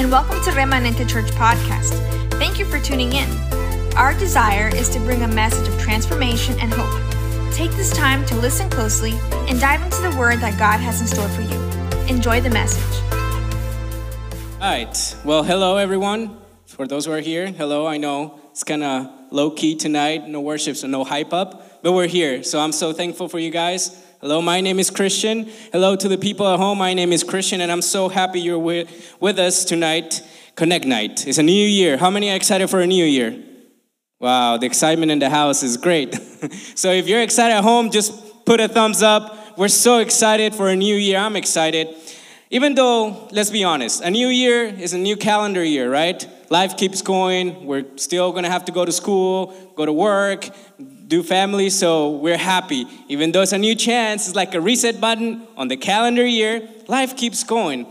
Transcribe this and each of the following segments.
and welcome to Remanente Church Podcast. Thank you for tuning in. Our desire is to bring a message of transformation and hope. Take this time to listen closely and dive into the word that God has in store for you. Enjoy the message. All right. Well, hello, everyone. For those who are here, hello. I know it's kind of low key tonight, no worship, so no hype up, but we're here. So I'm so thankful for you guys. Hello, my name is Christian. Hello to the people at home. My name is Christian, and I'm so happy you're with, with us tonight. Connect Night. It's a new year. How many are excited for a new year? Wow, the excitement in the house is great. so if you're excited at home, just put a thumbs up. We're so excited for a new year. I'm excited. Even though, let's be honest, a new year is a new calendar year, right? Life keeps going. We're still gonna have to go to school, go to work, do family, so we're happy. Even though it's a new chance, it's like a reset button on the calendar year, life keeps going.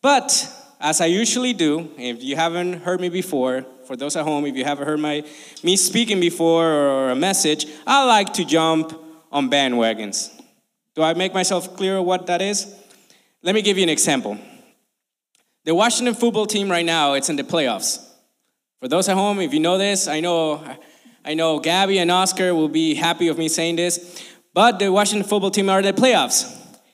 But as I usually do, if you haven't heard me before, for those at home, if you haven't heard my me speaking before or a message, I like to jump on bandwagons. Do I make myself clear what that is? Let me give you an example. The Washington football team right now, it's in the playoffs. For those at home, if you know this, I know I know Gabby and Oscar will be happy with me saying this, but the Washington football team are in the playoffs.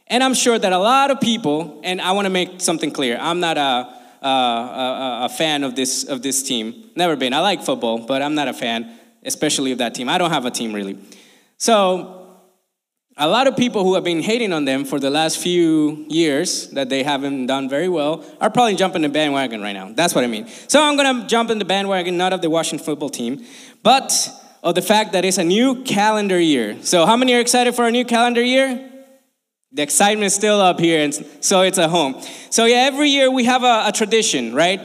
And I'm sure that a lot of people, and I want to make something clear, I'm not a, a, a, a fan of this, of this team. Never been. I like football, but I'm not a fan, especially of that team. I don't have a team really. So a lot of people who have been hating on them for the last few years that they haven't done very well are probably jumping the bandwagon right now. That's what I mean. So I'm gonna jump in the bandwagon, not of the Washington football team, but of the fact that it's a new calendar year. So how many are excited for a new calendar year? The excitement is still up here, and so it's at home. So yeah, every year we have a, a tradition, right?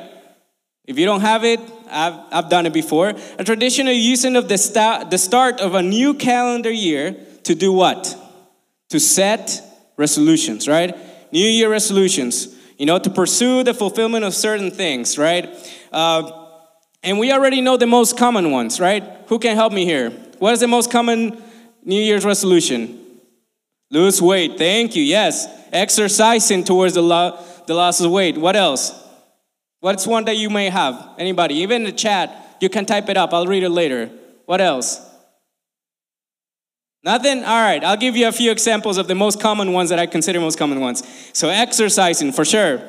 If you don't have it, I've, I've done it before. A tradition of using of the, sta- the start of a new calendar year to do what? To set resolutions, right? New Year resolutions, you know, to pursue the fulfillment of certain things, right? Uh, and we already know the most common ones, right? Who can help me here? What is the most common New Year's resolution? Lose weight. Thank you. Yes. Exercising towards the, lo- the loss of weight. What else? What's one that you may have? Anybody? Even in the chat, you can type it up. I'll read it later. What else? Nothing? All right, I'll give you a few examples of the most common ones that I consider most common ones. So, exercising for sure.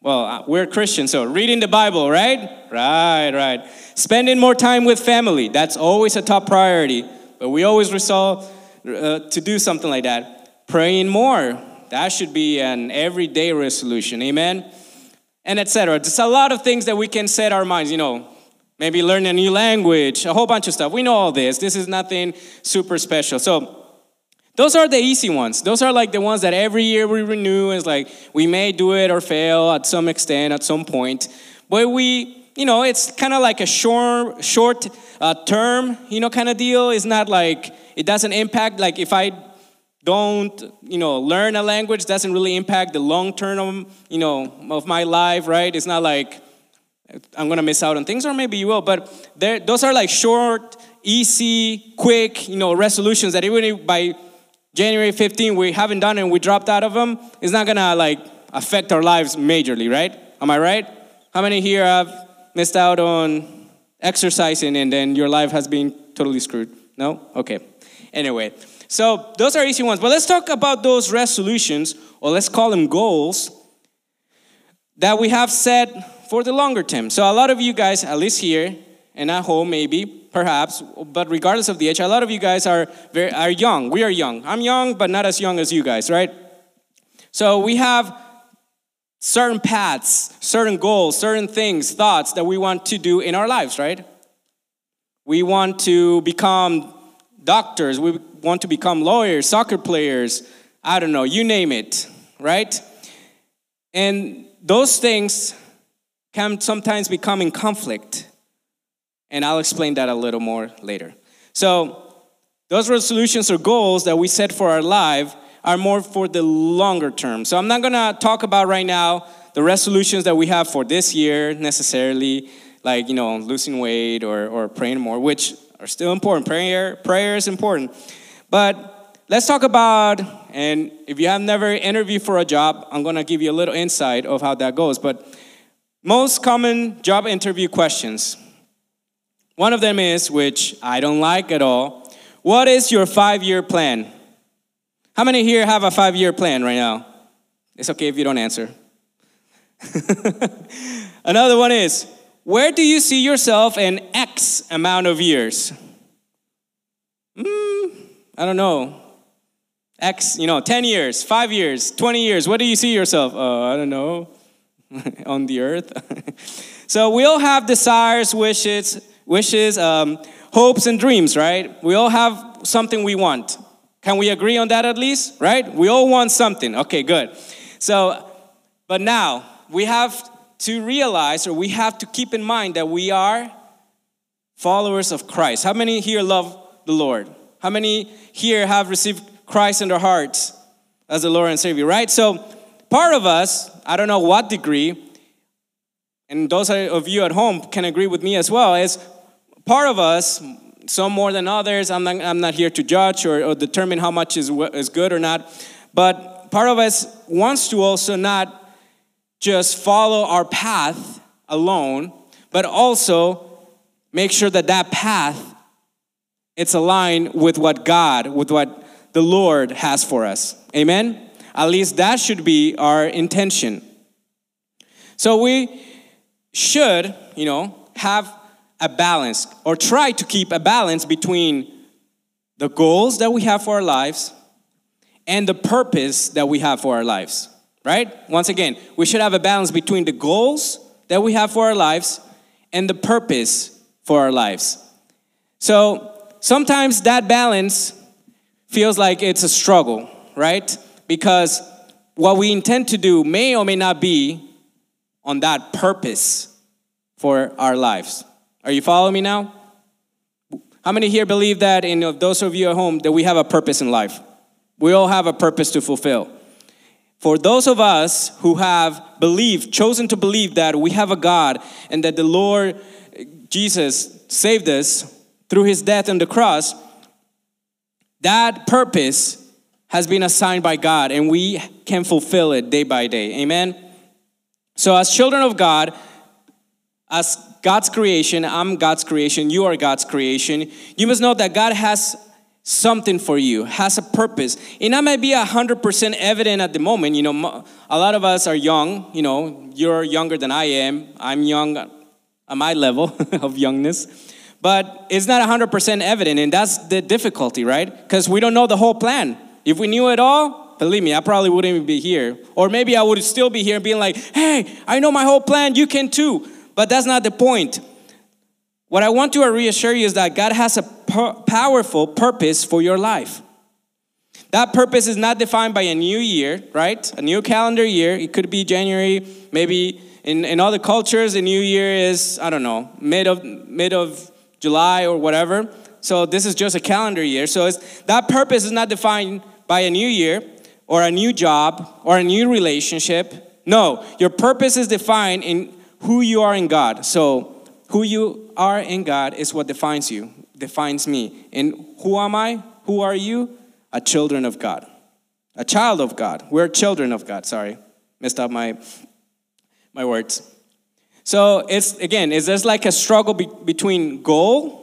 Well, uh, we're Christians, so reading the Bible, right? Right, right. Spending more time with family, that's always a top priority. But we always resolve uh, to do something like that. Praying more, that should be an everyday resolution, amen? And etc. There's a lot of things that we can set our minds, you know, maybe learn a new language, a whole bunch of stuff. We know all this. This is nothing super special. So, those are the easy ones. Those are like the ones that every year we renew. It's like we may do it or fail at some extent at some point. But we, you know, it's kind of like a short, short uh, term, you know, kind of deal. It's not like it doesn't impact. Like if I don't, you know, learn a language, doesn't really impact the long term, you know, of my life, right? It's not like I'm gonna miss out on things, or maybe you will. But those are like short, easy, quick, you know, resolutions that even by January 15 we haven't done and we dropped out of them, it's not gonna like affect our lives majorly, right? Am I right? How many here have missed out on exercising and then your life has been totally screwed? No? Okay. Anyway, so those are easy ones. But let's talk about those resolutions, or let's call them goals, that we have set for the longer term. So a lot of you guys, at least here and at home, maybe, perhaps, but regardless of the age, a lot of you guys are very are young. We are young. I'm young, but not as young as you guys, right? So we have certain paths, certain goals, certain things, thoughts that we want to do in our lives, right? We want to become doctors, we want to become lawyers, soccer players, I don't know, you name it, right? And those things can sometimes become in conflict. And I'll explain that a little more later. So, those resolutions or goals that we set for our life are more for the longer term. So, I'm not gonna talk about right now the resolutions that we have for this year necessarily, like, you know, losing weight or, or praying more, which are still important. Prayer, prayer is important. But let's talk about, and if you have never interviewed for a job, I'm gonna give you a little insight of how that goes. But most common job interview questions. One of them is, which I don't like at all, what is your five year plan? How many here have a five year plan right now? It's okay if you don't answer. Another one is, where do you see yourself in X amount of years? Mm, I don't know. X, you know, 10 years, 5 years, 20 years. What do you see yourself? Oh, I don't know. On the earth. so we all have desires, wishes, wishes, um, hopes, and dreams, right? We all have something we want. Can we agree on that at least, right? We all want something. Okay, good. So, but now we have to realize or we have to keep in mind that we are followers of Christ. How many here love the Lord? How many here have received Christ in their hearts as the Lord and Savior, right? So, part of us, I don't know what degree, and those of you at home can agree with me as well, is part of us, some more than others, I'm not, I'm not here to judge or, or determine how much is, is good or not, but part of us wants to also not just follow our path alone, but also make sure that that path it's aligned with what God, with what the Lord has for us. Amen? At least that should be our intention. So we should, you know, have a balance or try to keep a balance between the goals that we have for our lives and the purpose that we have for our lives, right? Once again, we should have a balance between the goals that we have for our lives and the purpose for our lives. So, sometimes that balance feels like it's a struggle, right? Because what we intend to do may or may not be on that purpose for our lives. Are you following me now? How many here believe that in those of you at home that we have a purpose in life? We all have a purpose to fulfill. For those of us who have believed, chosen to believe that we have a God and that the Lord Jesus saved us through his death on the cross, that purpose has been assigned by God and we can fulfill it day by day. Amen? So, as children of God, as God's creation, I'm God's creation, you are God's creation, you must know that God has something for you, has a purpose. And that might be 100% evident at the moment. You know, a lot of us are young, you know, you're younger than I am. I'm young at my level of youngness but it's not 100% evident, and that's the difficulty, right? Because we don't know the whole plan. If we knew it all, believe me, I probably wouldn't even be here. Or maybe I would still be here being like, hey, I know my whole plan, you can too. But that's not the point. What I want to reassure you is that God has a powerful purpose for your life. That purpose is not defined by a new year, right? A new calendar year. It could be January, maybe in, in other cultures, the new year is, I don't know, mid of mid of July or whatever. So this is just a calendar year. So that purpose is not defined by a new year or a new job or a new relationship. No, your purpose is defined in who you are in God. So who you are in God is what defines you, defines me. And who am I? Who are you? A children of God. A child of God. We're children of God. Sorry, messed up my my words. So it's again, it's just like a struggle be- between goal,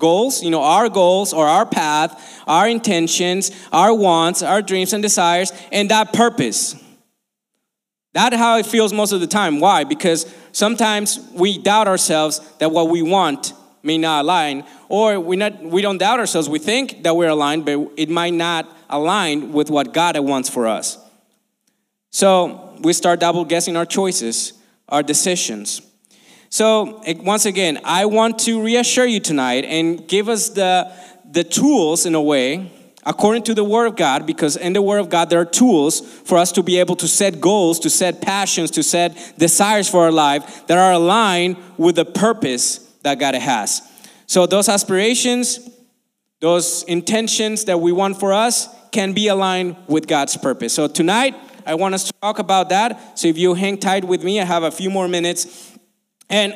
goals, you know, our goals or our path, our intentions, our wants, our dreams and desires, and that purpose. That's how it feels most of the time. Why? Because sometimes we doubt ourselves that what we want may not align, or we not we don't doubt ourselves. We think that we're aligned, but it might not align with what God wants for us. So we start double guessing our choices our decisions. So, eh, once again, I want to reassure you tonight and give us the, the tools in a way, according to the Word of God, because in the Word of God, there are tools for us to be able to set goals, to set passions, to set desires for our life that are aligned with the purpose that God has. So, those aspirations, those intentions that we want for us can be aligned with God's purpose. So, tonight, I want us to talk about that. So if you hang tight with me, I have a few more minutes. And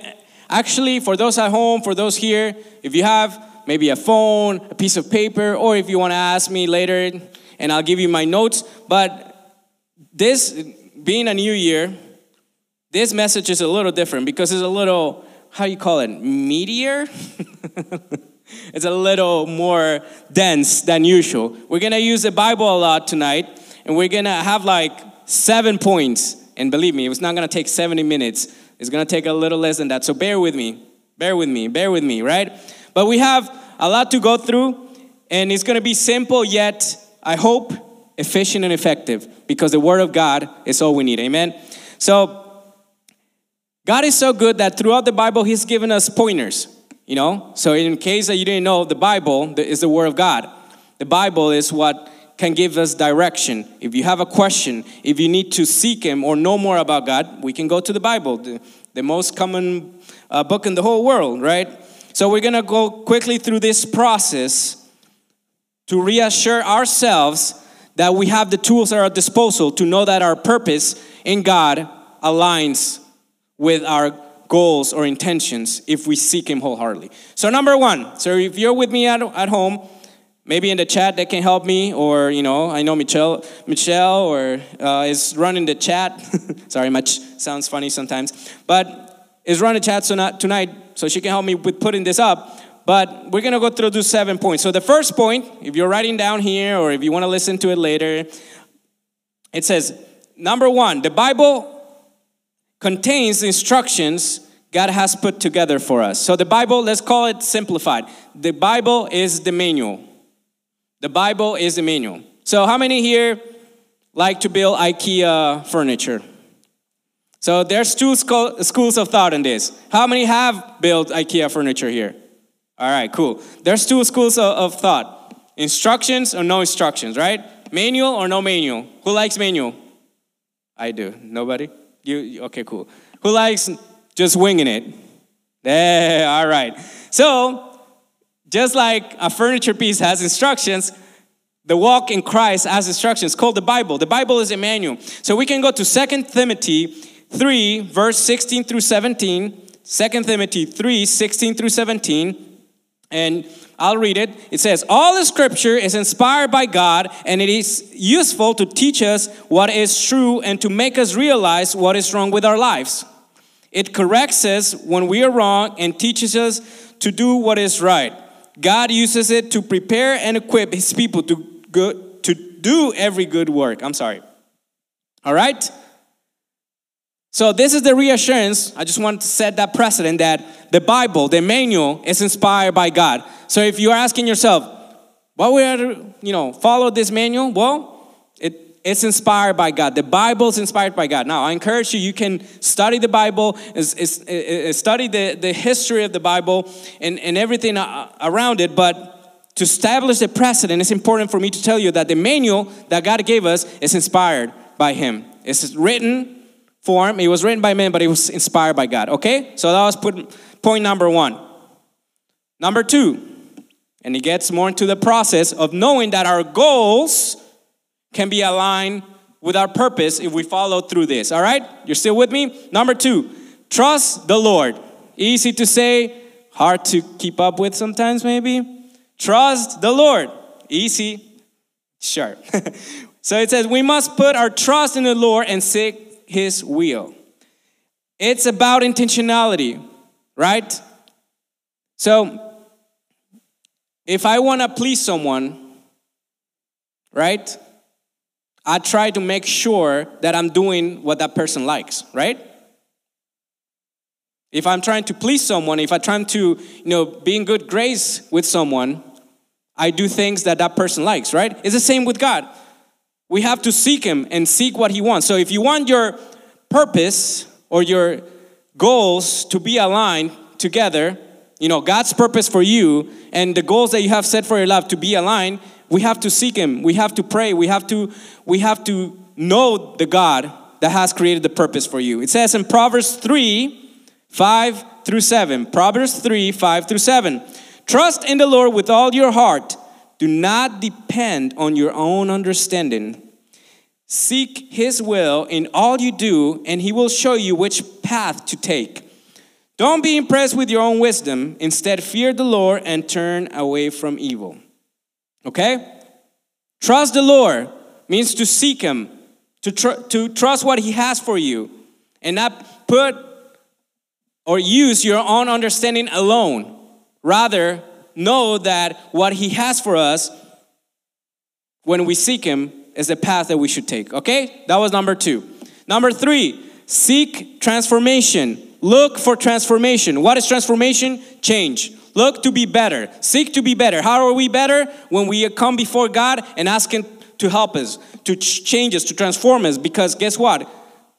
actually, for those at home, for those here, if you have maybe a phone, a piece of paper, or if you want to ask me later, and I'll give you my notes. But this being a new year, this message is a little different because it's a little, how do you call it, meteor? it's a little more dense than usual. We're gonna use the Bible a lot tonight, and we're gonna have like seven points. And believe me, it's not gonna take 70 minutes. It's gonna take a little less than that. So bear with me, bear with me, bear with me, right? But we have a lot to go through, and it's gonna be simple yet, I hope, efficient and effective because the Word of God is all we need. Amen? So, God is so good that throughout the Bible, He's given us pointers, you know? So, in case that you didn't know, the Bible is the Word of God. The Bible is what can give us direction. If you have a question, if you need to seek Him or know more about God, we can go to the Bible, the, the most common uh, book in the whole world, right? So, we're gonna go quickly through this process to reassure ourselves that we have the tools at our disposal to know that our purpose in God aligns with our goals or intentions if we seek Him wholeheartedly. So, number one, so if you're with me at, at home, maybe in the chat that can help me, or you know, I know Michelle, Michelle, or uh, is running the chat. Sorry, much sounds funny sometimes, but is running the chat so not tonight, so she can help me with putting this up. But we're gonna go through those seven points. So the first point, if you're writing down here, or if you want to listen to it later, it says number one, the Bible contains instructions God has put together for us. So the Bible, let's call it simplified. The Bible is the manual. The Bible is the manual. So how many here like to build IKEA furniture? So there's two schools of thought in this. How many have built IKEA furniture here? All right, cool. There's two schools of, of thought. Instructions or no instructions, right? Manual or no manual? Who likes manual? I do. Nobody? You okay, cool. Who likes just winging it? Yeah, all right. So, just like a furniture piece has instructions, the walk in Christ has instructions called the Bible. The Bible is a manual. So we can go to Second Timothy 3, verse 16 through 17. 2 Timothy 3, 16 through 17. And I'll read it. It says, All the scripture is inspired by God, and it is useful to teach us what is true and to make us realize what is wrong with our lives. It corrects us when we are wrong and teaches us to do what is right. God uses it to prepare and equip his people to, go, to do every good work. I'm sorry. All right? So, this is the reassurance. I just want to set that precedent that the Bible, the manual, is inspired by God. So, if you're asking yourself, why would I, you know, follow this manual? Well, it's inspired by God. The Bible is inspired by God. Now, I encourage you, you can study the Bible, study the, the history of the Bible and, and everything uh, around it, but to establish the precedent, it's important for me to tell you that the manual that God gave us is inspired by Him. It's written form. It was written by men, but it was inspired by God. Okay? So that was put, point number one. Number two, and it gets more into the process of knowing that our goals can be aligned with our purpose if we follow through this. All right? You're still with me? Number two, trust the Lord. Easy to say, hard to keep up with sometimes, maybe. Trust the Lord. Easy, sure. so it says, we must put our trust in the Lord and seek his will. It's about intentionality, right? So, if I want to please someone, right? I try to make sure that I'm doing what that person likes, right? If I'm trying to please someone, if I'm trying to, you know, be in good grace with someone, I do things that that person likes, right? It's the same with God. We have to seek Him and seek what He wants. So if you want your purpose or your goals to be aligned together, you know, God's purpose for you and the goals that you have set for your life to be aligned, we have to seek Him. We have to pray. We have to, we have to know the God that has created the purpose for you. It says in Proverbs 3 5 through 7. Proverbs 3 5 through 7. Trust in the Lord with all your heart do not depend on your own understanding. Seek His will in all you do, and He will show you which path to take. Don't be impressed with your own wisdom. Instead, fear the Lord and turn away from evil. Okay? Trust the Lord means to seek Him, to, tr- to trust what He has for you. and not put or use your own understanding alone. Rather, know that what He has for us when we seek Him is the path that we should take. Okay? That was number two. Number three, seek transformation. Look for transformation. What is transformation? Change. Look to be better. Seek to be better. How are we better? When we come before God and ask Him to help us, to change us, to transform us. Because guess what?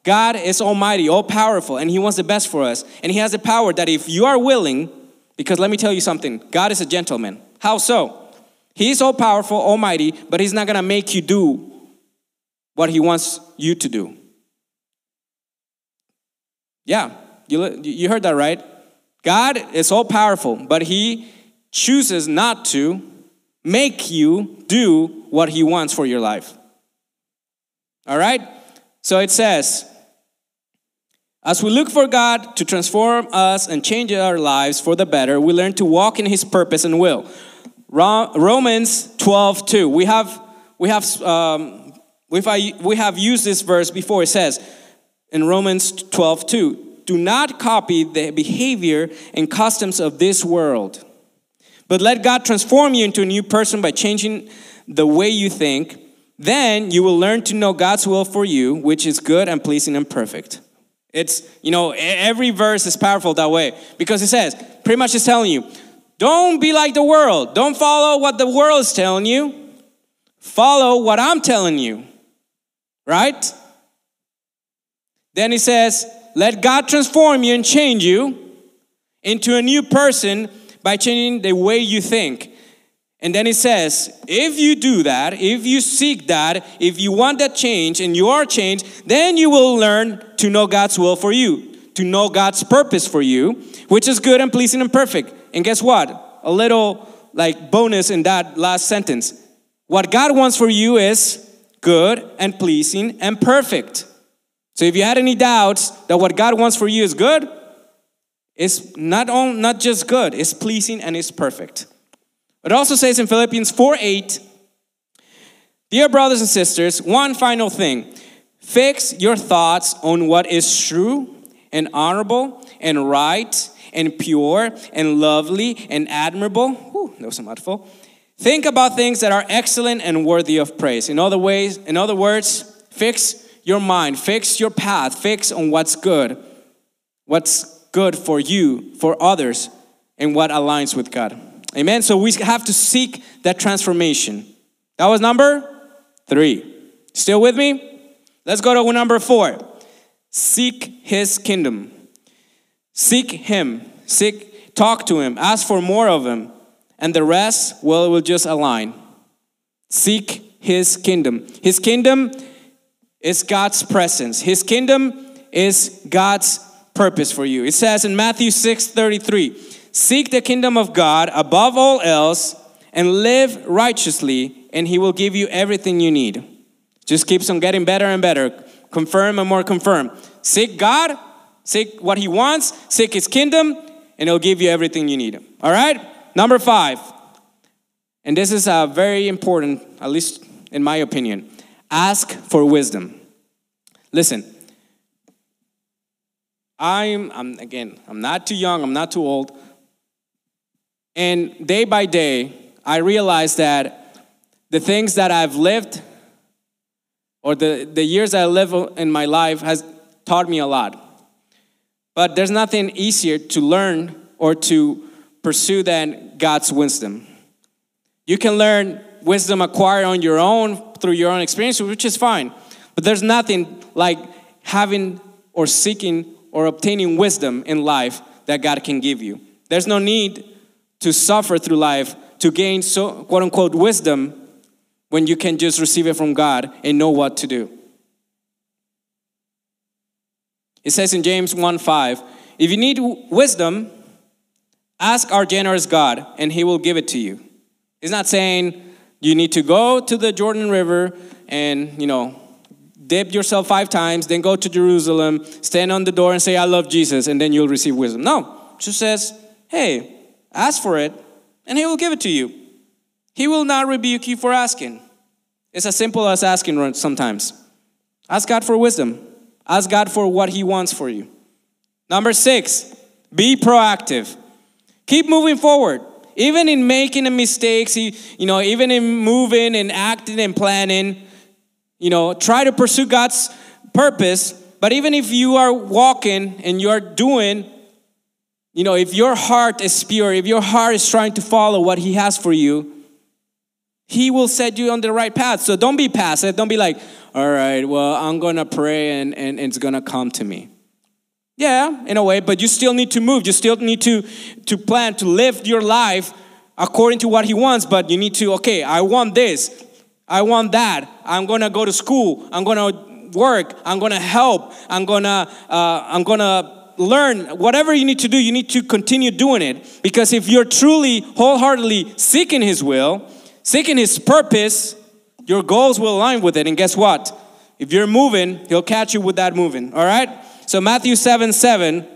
God is almighty, all powerful, and He wants the best for us. And He has the power that if you are willing, because let me tell you something God is a gentleman. How so? He's all powerful, almighty, but He's not gonna make you do what He wants you to do. Yeah, you, you heard that right. God is all powerful, but He chooses not to make you do what He wants for your life. All right? So it says, as we look for God to transform us and change our lives for the better, we learn to walk in His purpose and will. Romans 12, 2. We have, we have, um, we have used this verse before. It says in Romans 12, 2 do not copy the behavior and customs of this world, but let God transform you into a new person by changing the way you think. Then you will learn to know God's will for you, which is good and pleasing and perfect. It's, you know, every verse is powerful that way because it says, pretty much it's telling you, don't be like the world. Don't follow what the world is telling you. Follow what I'm telling you. Right? Then he says, let God transform you and change you into a new person by changing the way you think. And then it says, if you do that, if you seek that, if you want that change and you are changed, then you will learn to know God's will for you, to know God's purpose for you, which is good and pleasing and perfect. And guess what? A little like bonus in that last sentence. What God wants for you is good and pleasing and perfect. So if you had any doubts that what God wants for you is good, it's not, on, not just good, it's pleasing and it's perfect. It also says in Philippians 4 8, Dear brothers and sisters, one final thing. Fix your thoughts on what is true and honorable and right and pure and lovely and admirable. Whew, that was a mouthful. Think about things that are excellent and worthy of praise. In other ways, in other words, fix your mind, fix your path, fix on what's good, what's good for you, for others, and what aligns with God. Amen. So we have to seek that transformation. That was number three. Still with me? Let's go to number four. Seek his kingdom. Seek him. Seek, talk to him. Ask for more of him. And the rest, well, will just align. Seek his kingdom. His kingdom is God's presence. His kingdom is God's purpose for you. It says in Matthew 6 33, seek the kingdom of God above all else and live righteously, and He will give you everything you need. Just keeps on getting better and better. Confirm and more confirm. Seek God, seek what He wants, seek His kingdom, and He'll give you everything you need. All right? Number five, and this is a very important, at least in my opinion. Ask for wisdom. Listen, I'm, I'm, again, I'm not too young, I'm not too old. And day by day, I realize that the things that I've lived or the, the years I live in my life has taught me a lot. But there's nothing easier to learn or to pursue than God's wisdom. You can learn wisdom acquired on your own through your own experience, which is fine. But there's nothing like having or seeking or obtaining wisdom in life that God can give you. There's no need to suffer through life to gain so quote unquote wisdom when you can just receive it from God and know what to do. It says in James 1 5, if you need wisdom, ask our generous God and he will give it to you. It's not saying you need to go to the Jordan River and, you know, dip yourself five times, then go to Jerusalem, stand on the door and say, I love Jesus, and then you'll receive wisdom. No, she says, hey, ask for it, and he will give it to you. He will not rebuke you for asking. It's as simple as asking sometimes. Ask God for wisdom. Ask God for what He wants for you. Number six, be proactive. Keep moving forward. Even in making mistakes, you know, even in moving and acting and planning, you know, try to pursue God's purpose. But even if you are walking and you're doing, you know, if your heart is pure, if your heart is trying to follow what He has for you, He will set you on the right path. So don't be passive. Don't be like, all right, well, I'm going to pray and, and it's going to come to me. Yeah, in a way, but you still need to move. You still need to, to plan to live your life according to what He wants. But you need to, okay, I want this. I want that. I'm gonna go to school. I'm gonna work. I'm gonna help. I'm gonna, uh, I'm gonna learn. Whatever you need to do, you need to continue doing it. Because if you're truly, wholeheartedly seeking His will, seeking His purpose, your goals will align with it. And guess what? If you're moving, He'll catch you with that moving. All right? So Matthew 7 7,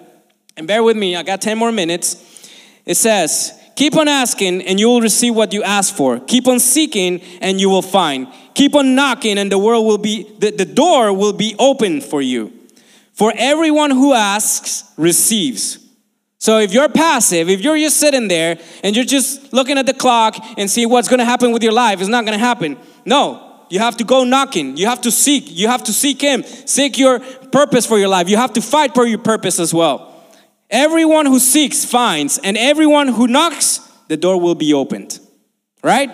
and bear with me, I got 10 more minutes. It says, Keep on asking, and you will receive what you ask for. Keep on seeking, and you will find. Keep on knocking, and the world will be the, the door will be open for you. For everyone who asks receives. So if you're passive, if you're just sitting there and you're just looking at the clock and see what's going to happen with your life, it's not going to happen. No, you have to go knocking. You have to seek. You have to seek Him. Seek your purpose for your life. You have to fight for your purpose as well. Everyone who seeks finds, and everyone who knocks, the door will be opened. Right?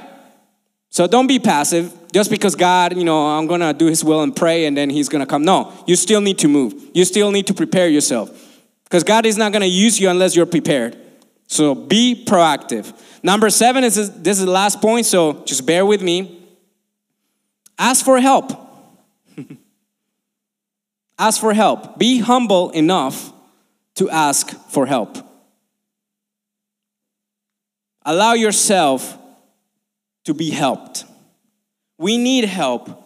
So don't be passive just because God, you know, I'm gonna do His will and pray and then He's gonna come. No, you still need to move. You still need to prepare yourself because God is not gonna use you unless you're prepared. So be proactive. Number seven is this is the last point, so just bear with me. Ask for help. ask for help. Be humble enough to ask for help. Allow yourself to be helped. We need help.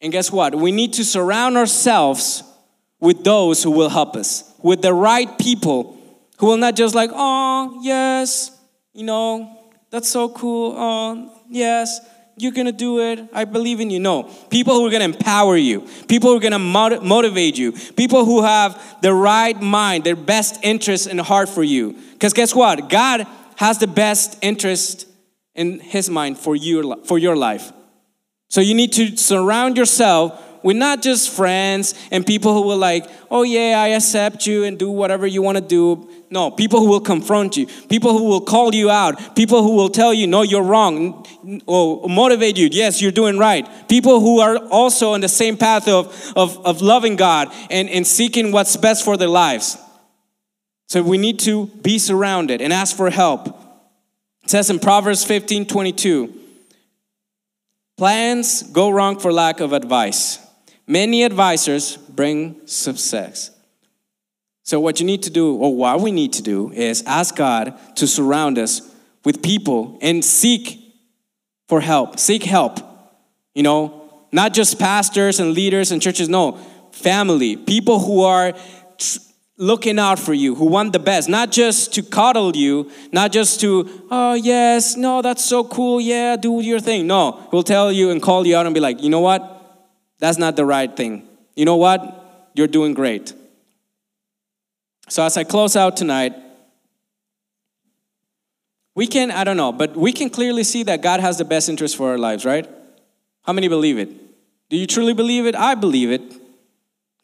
And guess what? We need to surround ourselves with those who will help us, with the right people who will not just like, oh, yes, you know, that's so cool. Oh, yes you're gonna do it. I believe in you. No. People who are gonna empower you, people who are gonna motivate you, people who have the right mind, their best interest in heart for you. Because guess what? God has the best interest in His mind for you for your life. So you need to surround yourself with not just friends and people who will like, oh yeah, I accept you and do whatever you want to do. No, people who will confront you, people who will call you out, people who will tell you, no, you're wrong, or motivate you, yes, you're doing right. People who are also on the same path of, of, of loving God and, and seeking what's best for their lives. So we need to be surrounded and ask for help. It says in Proverbs 15 22, plans go wrong for lack of advice. Many advisors bring success. So, what you need to do, or what we need to do, is ask God to surround us with people and seek for help. Seek help. You know, not just pastors and leaders and churches, no, family, people who are tr- looking out for you, who want the best, not just to coddle you, not just to, oh, yes, no, that's so cool, yeah, do your thing. No, we'll tell you and call you out and be like, you know what? That's not the right thing. You know what? You're doing great. So, as I close out tonight, we can, I don't know, but we can clearly see that God has the best interest for our lives, right? How many believe it? Do you truly believe it? I believe it.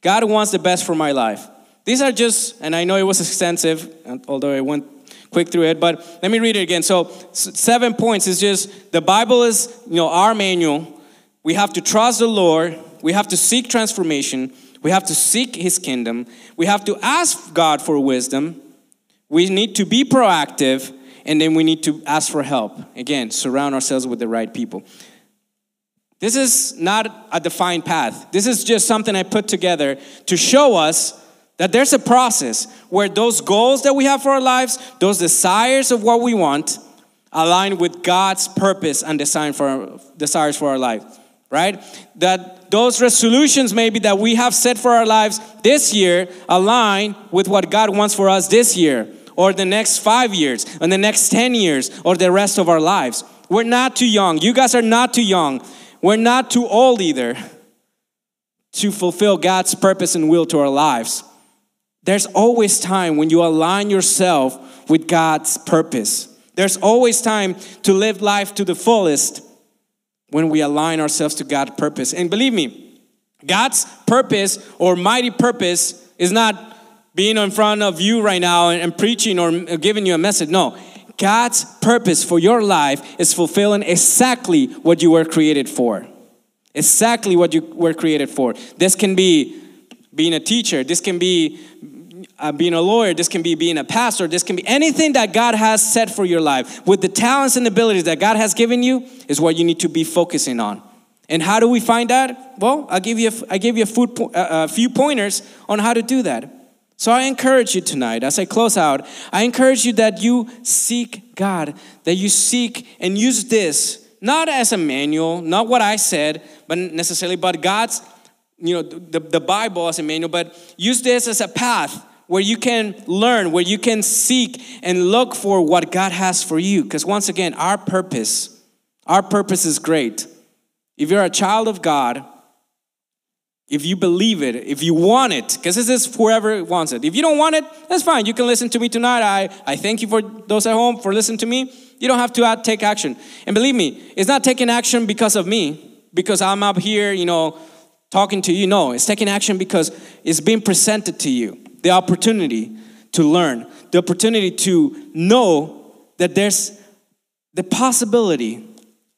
God wants the best for my life. These are just, and I know it was extensive, although I went quick through it, but let me read it again. So, seven points is just the Bible is, you know, our manual. We have to trust the Lord. We have to seek transformation. We have to seek His kingdom. We have to ask God for wisdom. We need to be proactive. And then we need to ask for help. Again, surround ourselves with the right people. This is not a defined path. This is just something I put together to show us that there's a process where those goals that we have for our lives, those desires of what we want, align with God's purpose and design for our, desires for our life right? That those resolutions maybe that we have set for our lives this year align with what God wants for us this year or the next five years and the next 10 years or the rest of our lives. We're not too young. You guys are not too young. We're not too old either. to fulfill God's purpose and will to our lives. There's always time when you align yourself with God's purpose. There's always time to live life to the fullest when we align ourselves to God's purpose. And believe me, God's purpose or mighty purpose is not being in front of you right now and, preaching or giving you a message. No, God's purpose for your life is fulfilling exactly what you were created for. Exactly what you were created for. This can be being a teacher, this can be uh, being a lawyer, this can be being a pastor, this can be anything that God has set for your life. With the talents and abilities that God has given you, is what you need to be focusing on. And how do we find that? Well, I'll give you a, I give you a, food, a few pointers on how to do that. So I encourage you tonight, as I close out, I encourage you that you seek God, that you seek and use this not as a manual, not what I said, but necessarily, but God's, you know, the, the Bible as a manual, but use this as a path where you can learn, where you can seek and look for what God has for you. Because once again, our purpose, our purpose is great. If you're a child of God, if you believe it, if you want it, because this is whoever wants it. If you don't want it, that's fine. You can listen to me tonight. I, I thank you for those at home for listening to me. You don't have to take action. And believe me, it's not taking action because of me, because I'm up here, you know, talking to you. No, it's taking action because it's being presented to you the opportunity to learn, the opportunity to know that there's the possibility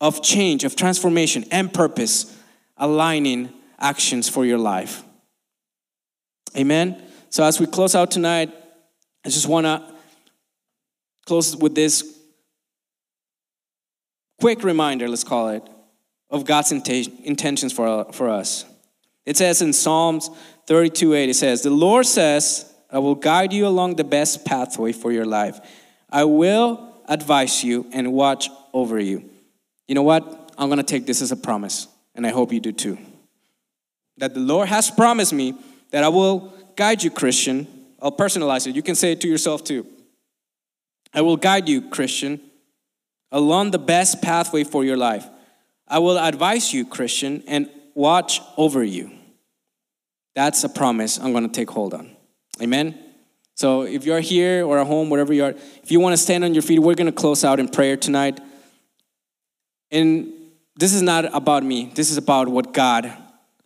of change, of transformation, and purpose aligning actions for your life. Amen. So, as we close out tonight, I just want to close with this quick reminder, let's call it, of God's intentions for, for us. It says in Psalms 32 8, it says, The Lord says, I will guide you along the best pathway for your life. I will advise you and watch over you. You know what? I'm going to take this as a promise, and I hope you do too. That the Lord has promised me that I will guide you, Christian. I'll personalize it. You can say it to yourself too. I will guide you, Christian, along the best pathway for your life. I will advise you, Christian, and watch over you. That's a promise I'm going to take hold on. Amen. So if you're here or at home, wherever you are, if you want to stand on your feet, we're going to close out in prayer tonight. And this is not about me. This is about what God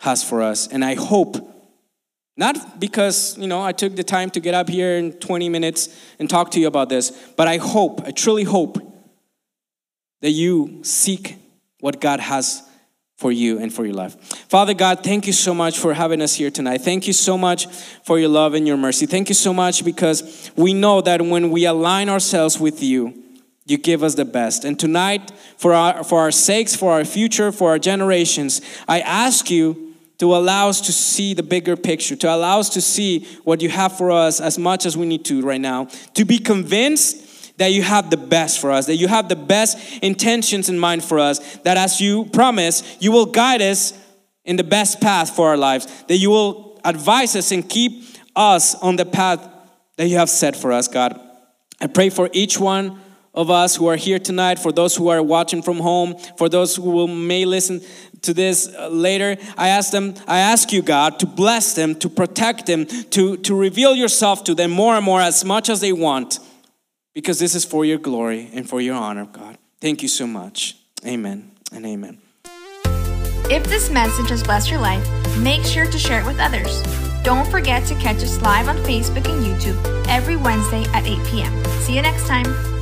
has for us. And I hope, not because, you know, I took the time to get up here in 20 minutes and talk to you about this, but I hope, I truly hope that you seek what God has for you and for your life. Father God, thank you so much for having us here tonight. Thank you so much for your love and your mercy. Thank you so much because we know that when we align ourselves with you, you give us the best. And tonight, for our, for our sakes, for our future, for our generations, I ask you to allow us to see the bigger picture, to allow us to see what you have for us as much as we need to right now, to be convinced that you have the best for us, that you have the best intentions in mind for us, that as you promise, you will guide us in the best path for our lives, that you will advise us and keep us on the path that you have set for us, God. I pray for each one of us who are here tonight, for those who are watching from home, for those who will, may listen to this uh, later. I ask them, I ask you, God, to bless them, to protect them, to, to reveal yourself to them more and more as much as they want because this is for your glory and for your honor, God. Thank you so much. Amen and amen. If this message has blessed your life, make sure to share it with others. Don't forget to catch us live on Facebook and YouTube every Wednesday at 8 p.m. See you next time.